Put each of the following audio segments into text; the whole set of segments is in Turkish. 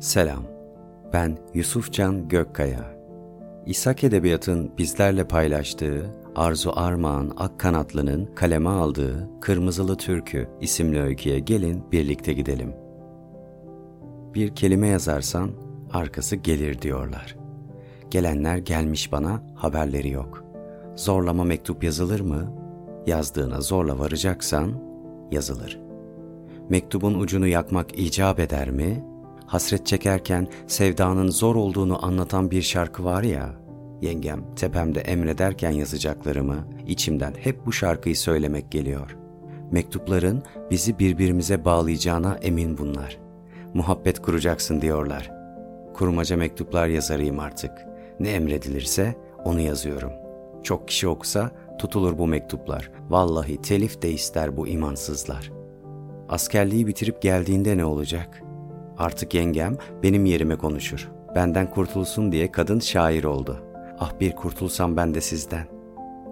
Selam, ben Yusufcan Gökkaya. İshak Edebiyat'ın bizlerle paylaştığı Arzu Armağan Akkanatlı'nın kaleme aldığı Kırmızılı Türkü isimli öyküye gelin birlikte gidelim. Bir kelime yazarsan arkası gelir diyorlar. Gelenler gelmiş bana haberleri yok. Zorlama mektup yazılır mı? Yazdığına zorla varacaksan yazılır. Mektubun ucunu yakmak icap eder mi? Hasret çekerken sevdanın zor olduğunu anlatan bir şarkı var ya, yengem tepemde emrederken yazacaklarımı içimden hep bu şarkıyı söylemek geliyor. Mektupların bizi birbirimize bağlayacağına emin bunlar. Muhabbet kuracaksın diyorlar. Kurmaca mektuplar yazarıyım artık. Ne emredilirse onu yazıyorum. Çok kişi okusa tutulur bu mektuplar. Vallahi telif de ister bu imansızlar. Askerliği bitirip geldiğinde ne olacak?'' Artık yengem benim yerime konuşur. Benden kurtulsun diye kadın şair oldu. Ah bir kurtulsam ben de sizden.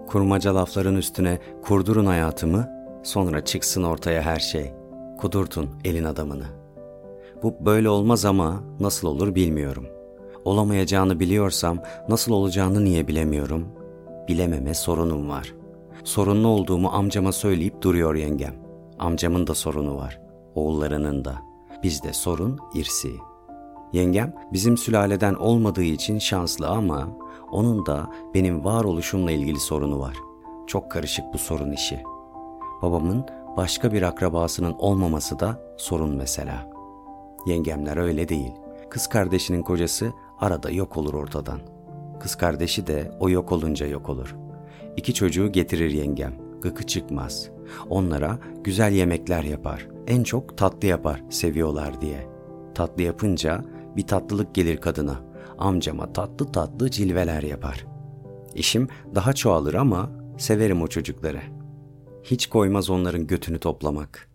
Kurmaca lafların üstüne kurdurun hayatımı, sonra çıksın ortaya her şey. Kudurtun elin adamını. Bu böyle olmaz ama nasıl olur bilmiyorum. Olamayacağını biliyorsam nasıl olacağını niye bilemiyorum? Bilememe sorunum var. Sorunlu olduğumu amcama söyleyip duruyor yengem. Amcamın da sorunu var. Oğullarının da. Bizde sorun irsi. Yengem bizim sülaleden olmadığı için şanslı ama onun da benim varoluşumla ilgili sorunu var. Çok karışık bu sorun işi. Babamın başka bir akrabasının olmaması da sorun mesela. Yengemler öyle değil. Kız kardeşinin kocası arada yok olur ortadan. Kız kardeşi de o yok olunca yok olur. İki çocuğu getirir yengem. Gıkı çıkmaz. Onlara güzel yemekler yapar en çok tatlı yapar seviyorlar diye. Tatlı yapınca bir tatlılık gelir kadına. Amcama tatlı tatlı cilveler yapar. İşim daha çoğalır ama severim o çocukları. Hiç koymaz onların götünü toplamak.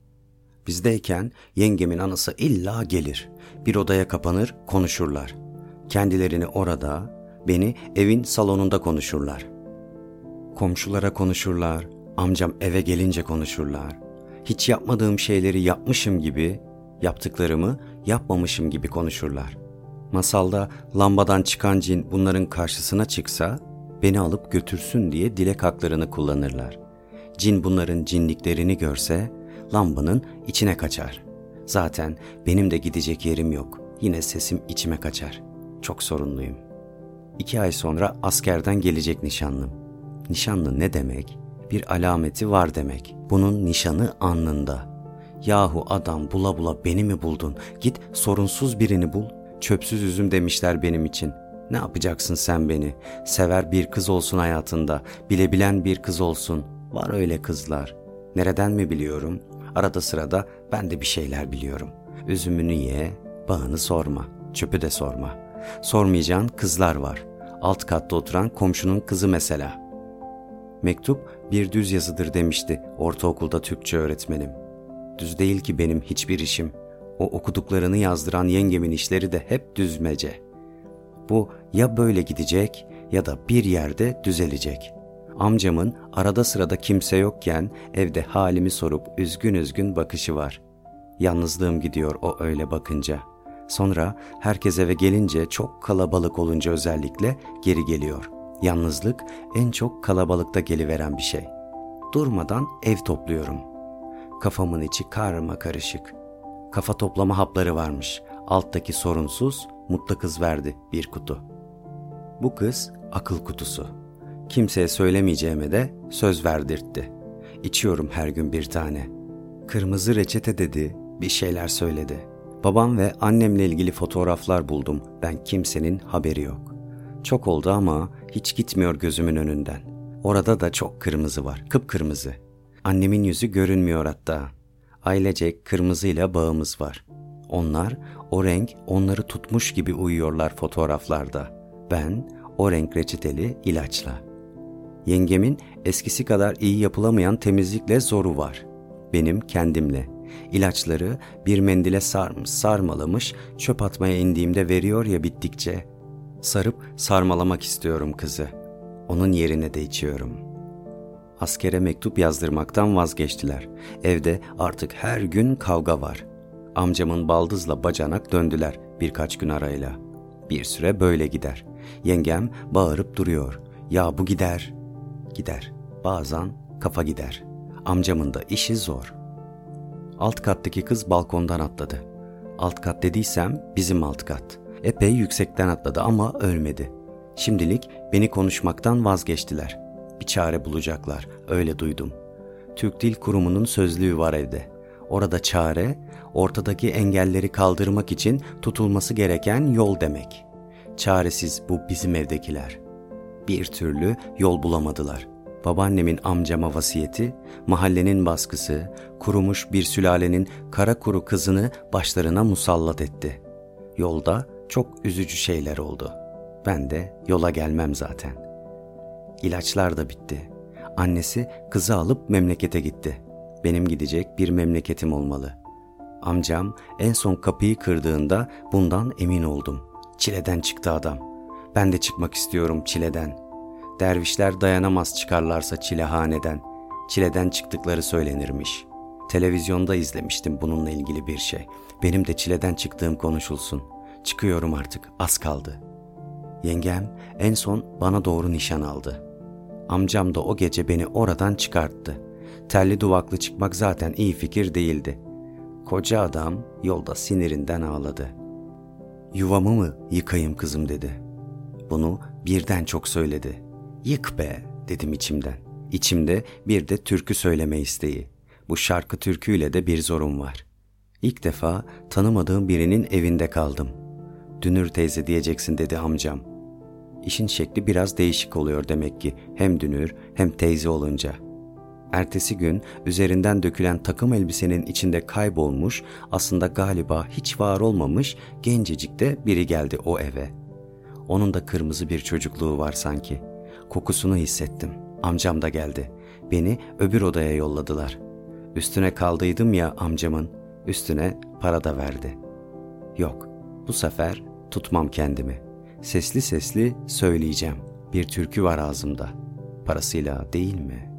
Bizdeyken yengemin anası illa gelir. Bir odaya kapanır, konuşurlar. Kendilerini orada, beni evin salonunda konuşurlar. Komşulara konuşurlar, amcam eve gelince konuşurlar hiç yapmadığım şeyleri yapmışım gibi, yaptıklarımı yapmamışım gibi konuşurlar. Masalda lambadan çıkan cin bunların karşısına çıksa, beni alıp götürsün diye dilek haklarını kullanırlar. Cin bunların cinliklerini görse, lambanın içine kaçar. Zaten benim de gidecek yerim yok. Yine sesim içime kaçar. Çok sorunluyum. İki ay sonra askerden gelecek nişanlım. Nişanlı ne demek? Bir alameti var demek. Bunun nişanı alnında. Yahu adam bula bula beni mi buldun? Git sorunsuz birini bul. Çöpsüz üzüm demişler benim için. Ne yapacaksın sen beni? Sever bir kız olsun hayatında. Bilebilen bir kız olsun. Var öyle kızlar. Nereden mi biliyorum? Arada sırada ben de bir şeyler biliyorum. Üzümünü ye, bağını sorma. Çöpü de sorma. Sormayacağın kızlar var. Alt katta oturan komşunun kızı mesela. Mektup bir düz yazıdır demişti ortaokulda Türkçe öğretmenim. Düz değil ki benim hiçbir işim. O okuduklarını yazdıran yengemin işleri de hep düzmece. Bu ya böyle gidecek ya da bir yerde düzelecek. Amcamın arada sırada kimse yokken evde halimi sorup üzgün üzgün bakışı var. Yalnızlığım gidiyor o öyle bakınca. Sonra herkes eve gelince çok kalabalık olunca özellikle geri geliyor.'' Yalnızlık en çok kalabalıkta geliveren bir şey. Durmadan ev topluyorum. Kafamın içi karma karışık. Kafa toplama hapları varmış. Alttaki sorunsuz, mutlu kız verdi bir kutu. Bu kız akıl kutusu. Kimseye söylemeyeceğime de söz verdirtti. İçiyorum her gün bir tane. Kırmızı reçete dedi, bir şeyler söyledi. Babam ve annemle ilgili fotoğraflar buldum. Ben kimsenin haberi yok. Çok oldu ama hiç gitmiyor gözümün önünden. Orada da çok kırmızı var, kıpkırmızı. Annemin yüzü görünmüyor hatta. Ailecek kırmızıyla bağımız var. Onlar, o renk onları tutmuş gibi uyuyorlar fotoğraflarda. Ben, o renk reçeteli ilaçla. Yengemin eskisi kadar iyi yapılamayan temizlikle zoru var. Benim kendimle. İlaçları bir mendile sarmış, sarmalamış, çöp atmaya indiğimde veriyor ya bittikçe. Sarıp sarmalamak istiyorum kızı. Onun yerine de içiyorum. Askere mektup yazdırmaktan vazgeçtiler. Evde artık her gün kavga var. Amcamın baldızla bacanak döndüler birkaç gün arayla. Bir süre böyle gider. Yengem bağırıp duruyor. Ya bu gider. Gider. Bazen kafa gider. Amcamın da işi zor. Alt kattaki kız balkondan atladı. Alt kat dediysem bizim alt kat. Epey yüksekten atladı ama ölmedi. Şimdilik beni konuşmaktan vazgeçtiler. Bir çare bulacaklar, öyle duydum. Türk Dil Kurumu'nun sözlüğü var evde. Orada çare, ortadaki engelleri kaldırmak için tutulması gereken yol demek. Çaresiz bu bizim evdekiler. Bir türlü yol bulamadılar. Babaannemin amcama vasiyeti, mahallenin baskısı, kurumuş bir sülalenin kara kuru kızını başlarına musallat etti. Yolda çok üzücü şeyler oldu. Ben de yola gelmem zaten. İlaçlar da bitti. Annesi kızı alıp memlekete gitti. Benim gidecek bir memleketim olmalı. Amcam en son kapıyı kırdığında bundan emin oldum. Çileden çıktı adam. Ben de çıkmak istiyorum çileden. Dervişler dayanamaz çıkarlarsa çilehaneden. Çileden çıktıkları söylenirmiş. Televizyonda izlemiştim bununla ilgili bir şey. Benim de çileden çıktığım konuşulsun. Çıkıyorum artık, az kaldı. Yengem en son bana doğru nişan aldı. Amcam da o gece beni oradan çıkarttı. Telli duvaklı çıkmak zaten iyi fikir değildi. Koca adam yolda sinirinden ağladı. Yuvamı mı yıkayım kızım dedi. Bunu birden çok söyledi. Yık be dedim içimden. İçimde bir de türkü söyleme isteği. Bu şarkı türküyle de bir zorum var. İlk defa tanımadığım birinin evinde kaldım. Dünür teyze diyeceksin dedi amcam. İşin şekli biraz değişik oluyor demek ki hem dünür hem teyze olunca. Ertesi gün üzerinden dökülen takım elbisenin içinde kaybolmuş, aslında galiba hiç var olmamış gencecik de biri geldi o eve. Onun da kırmızı bir çocukluğu var sanki. Kokusunu hissettim. Amcam da geldi. Beni öbür odaya yolladılar. Üstüne kaldıydım ya amcamın. Üstüne para da verdi. Yok, bu sefer tutmam kendimi. Sesli sesli söyleyeceğim. Bir türkü var ağzımda. Parasıyla değil mi?''